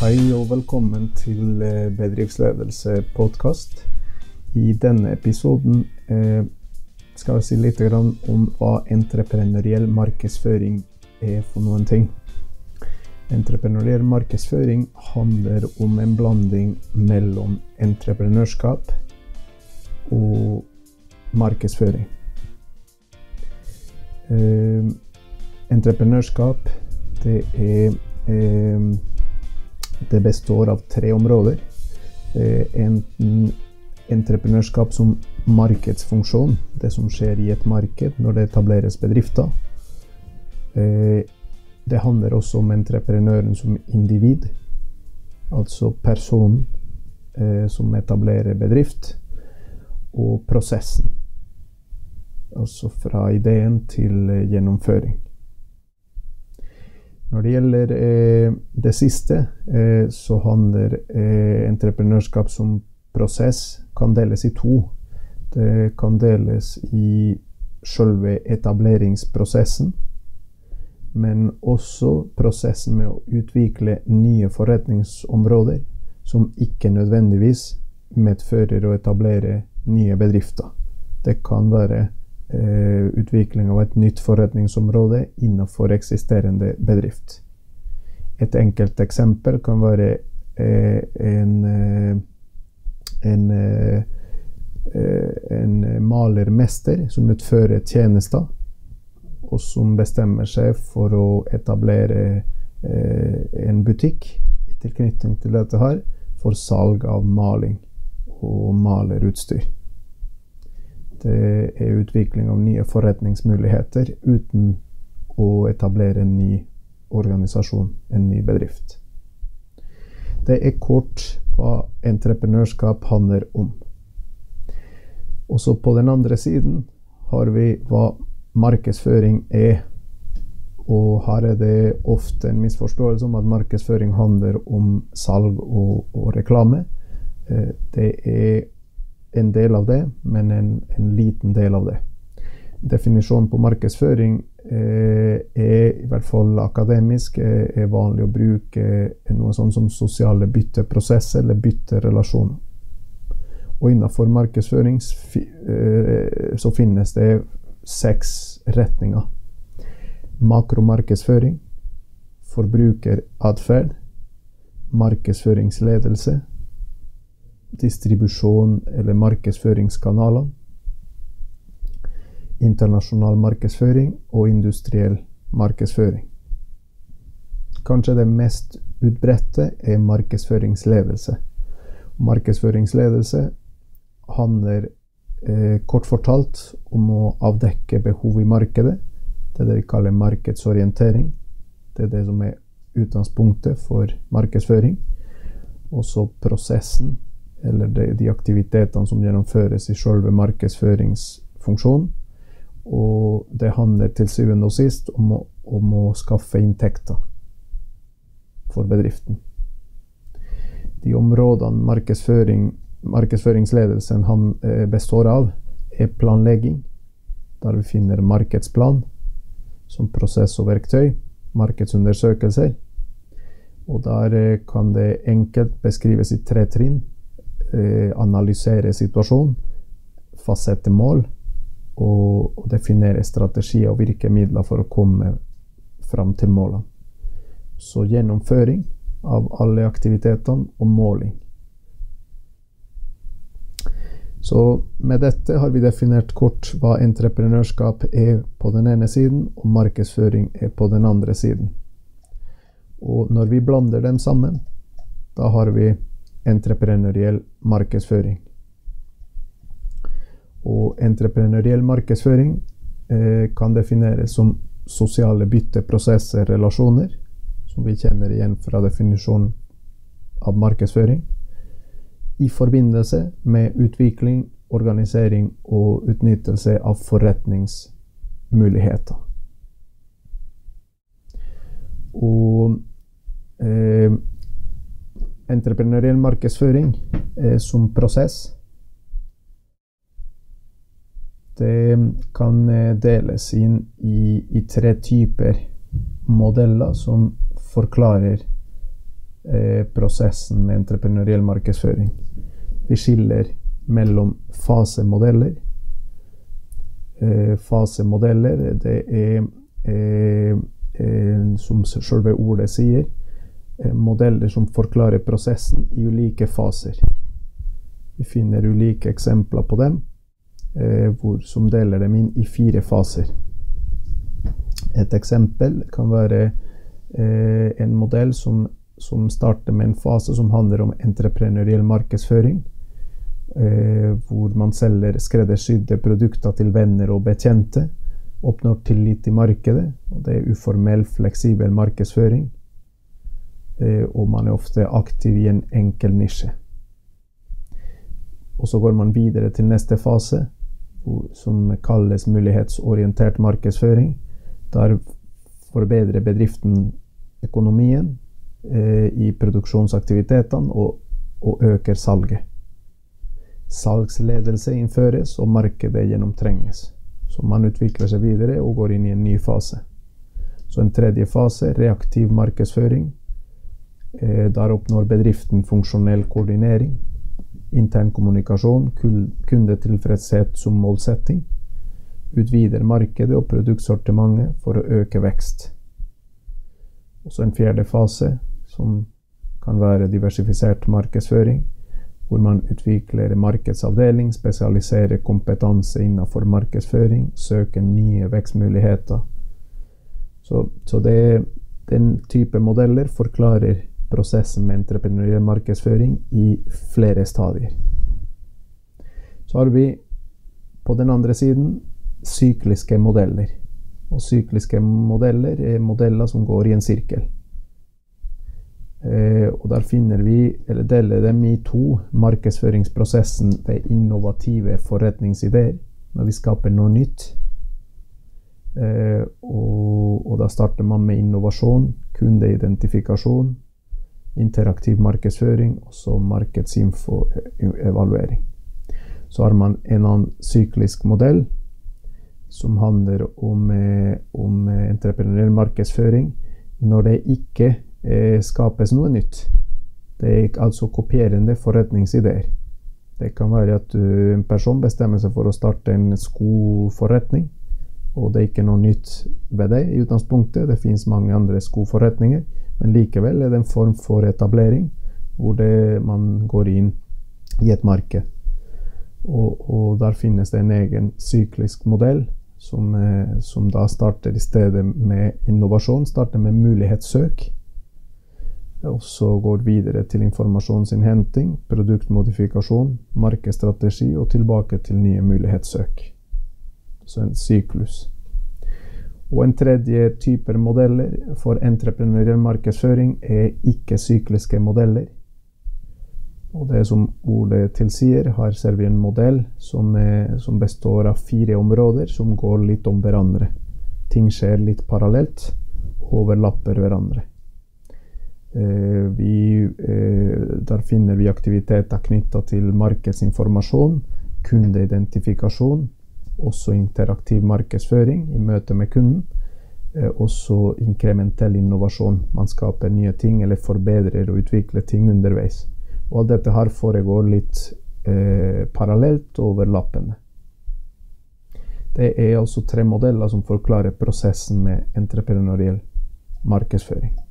Hei og velkommen til eh, Bedriftsledelse podkast. I denne episoden eh, skal jeg si litt om hva entreprenøriell markedsføring er for noen ting. Entreprenøriell markedsføring handler om en blanding mellom entreprenørskap og markedsføring. Eh, entreprenørskap, det er det består av tre områder. Eh, enten entreprenørskap som markedsfunksjon, det som skjer i et marked når det etableres bedrifter. Eh, det handler også om entreprenøren som individ, altså personen eh, som etablerer bedrift, og prosessen. Altså fra ideen til gjennomføring. Når det gjelder eh, det siste, eh, så handler eh, entreprenørskap som prosess kan deles i to. Det kan deles i selve etableringsprosessen, men også prosessen med å utvikle nye forretningsområder som ikke nødvendigvis medfører å etablere nye bedrifter. Det kan være utvikling av et nytt forretningsområde innenfor eksisterende bedrift. Et enkelt eksempel kan være eh, en, eh, en, en malermester som utfører tjenester, og som bestemmer seg for å etablere en butikk i tilknytning til dette her, for salg av maling og malerutstyr. Det er utvikling av nye forretningsmuligheter uten å etablere en ny organisasjon, en ny bedrift. Det er kort hva entreprenørskap handler om. Også på den andre siden har vi hva markedsføring er. Og her er det ofte en misforståelse om at markedsføring handler om salg og, og reklame. Eh, det er en del av det, men en, en liten del av det. Definisjonen på markedsføring eh, er i hvert fall akademisk eh, er vanlig å bruke noe sånt som sosiale bytteprosesser eller bytterelasjoner. Og innenfor markedsføring eh, så finnes det seks retninger. Makromarkedsføring, forbrukeratferd, markedsføringsledelse, distribusjon eller markedsføringskanaler, internasjonal markedsføring og industriell markedsføring. Kanskje det mest utbredte er markedsføringsledelse. Markedsføringsledelse handler eh, kort fortalt om å avdekke behov i markedet. Det er det vi kaller markedsorientering. Det er det som er utgangspunktet for markedsføring. Også prosessen eller de, de aktivitetene som gjennomføres i selve markedsføringsfunksjonen. Og det handler til syvende og sist om å, om å skaffe inntekter for bedriften. De områdene markedsføring, markedsføringsledelsen han, eh, består av, er planlegging, der vi finner markedsplan som prosess og verktøy, markedsundersøkelser. Og der eh, kan det enkelt beskrives i tre trinn analysere situasjonen, fastsette mål og, definere strategier og virkemidler for å komme fram til målene. Så gjennomføring av alle aktivitetene og måling. Så med dette har vi definert kort hva entreprenørskap er på den ene siden, og markedsføring er på den andre siden. Og når vi blander dem sammen, da har vi entreprenøriell markedsføring. Og entreprenøriell markedsføring eh, kan defineres som sosiale bytteprosesser, relasjoner, som vi kjenner igjen fra definisjonen av markedsføring, i forbindelse med utvikling, organisering og utnyttelse av forretningsmuligheter. Og entreprenøriell markedsføring eh, som prosess. Det kan eh, deles inn i, i, tre typer modeller som forklarer eh, prosessen med entreprenøriell markedsføring. Vi skiller mellom fasemodeller. Eh, fasemodeller, det er eh, eh, som selve ordet sier, modeller som forklarer prosessen i ulike faser. Vi finner ulike eksempler på dem, eh, hvor, som deler dem inn i fire faser. Et eksempel kan være eh, en modell som, som, starter med en fase som handler om entreprenøriell markedsføring. Eh, hvor man selger skreddersydde produkter til venner og bekjente. Oppnår tillit i markedet. og Det er uformell, fleksibel markedsføring. Eh, og man er ofte aktiv i en enkel nisje. Og så går man videre til neste fase, som kalles mulighetsorientert markedsføring. Der forbedrer bedriften økonomien eh, i produksjonsaktivitetene og, og, øker salget. Salgsledelse innføres, og markedet gjennomtrenges. Så man utvikler seg videre og går inn i en ny fase. Så en tredje fase, reaktiv markedsføring. Eh, der oppnår bedriften funksjonell koordinering intern kommunikasjon, kundetilfredshet som målsetting, utvider markedet og produktsortimentet for å øke vekst. Også en fjerde fase, som kan være diversifisert markedsføring, hvor man utvikler markedsavdeling, spesialiserer kompetanse innenfor markedsføring, søker nye vekstmuligheter. Så, så det, den type modeller forklarer prosessen med entreprenøriell markedsføring i flere stadier. Så har vi på den andre siden sykliske modeller. Og sykliske modeller er modeller som går i en sirkel. Eh, og der finner vi, eller deler dem i to, markedsføringsprosessen ved innovative forretningsideer. Når vi skaper noe nytt. Eh, og, og da starter man med innovasjon, kundeidentifikasjon, interaktiv markedsføring og så markedsinfo-evaluering. Så har man en annen syklisk modell som handler om, eh, om entreprenøriell markedsføring når det ikke eh, skapes noe nytt. Det er altså kopierende forretningsideer. Det kan være at en person bestemmer seg for å starte en skoforretning, og det er ikke noe nytt ved det i utgangspunktet. Det finnes mange andre skoforretninger. Men likevel er det en form for etablering hvor det, man går inn i et marked. Og, og, der finnes det en egen syklisk modell som, eh, som, da starter i stedet med innovasjon, starter med mulighetssøk. Og så går videre til informasjonsinnhenting, produktmodifikasjon, markedsstrategi og tilbake til nye mulighetssøk. Så en syklus. Og en tredje type modeller for entreprenøriell markedsføring er ikke-sykliske modeller. Og det som ordet tilsier, har Serbia en modell som, er, som, består av fire områder som går litt om hverandre. Ting skjer litt parallelt, overlapper hverandre. Eh, vi, eh, der finner vi aktiviteter knytta til markedsinformasjon, kundeidentifikasjon, også interaktiv markedsføring i møte med kunden. Eh, også inkrementell innovasjon. Man skaper nye ting eller forbedrer og utvikler ting underveis. Og alt dette her foregår litt eh, parallelt og overlappende. Det er altså tre modeller som forklarer prosessen med entreprenøriell markedsføring.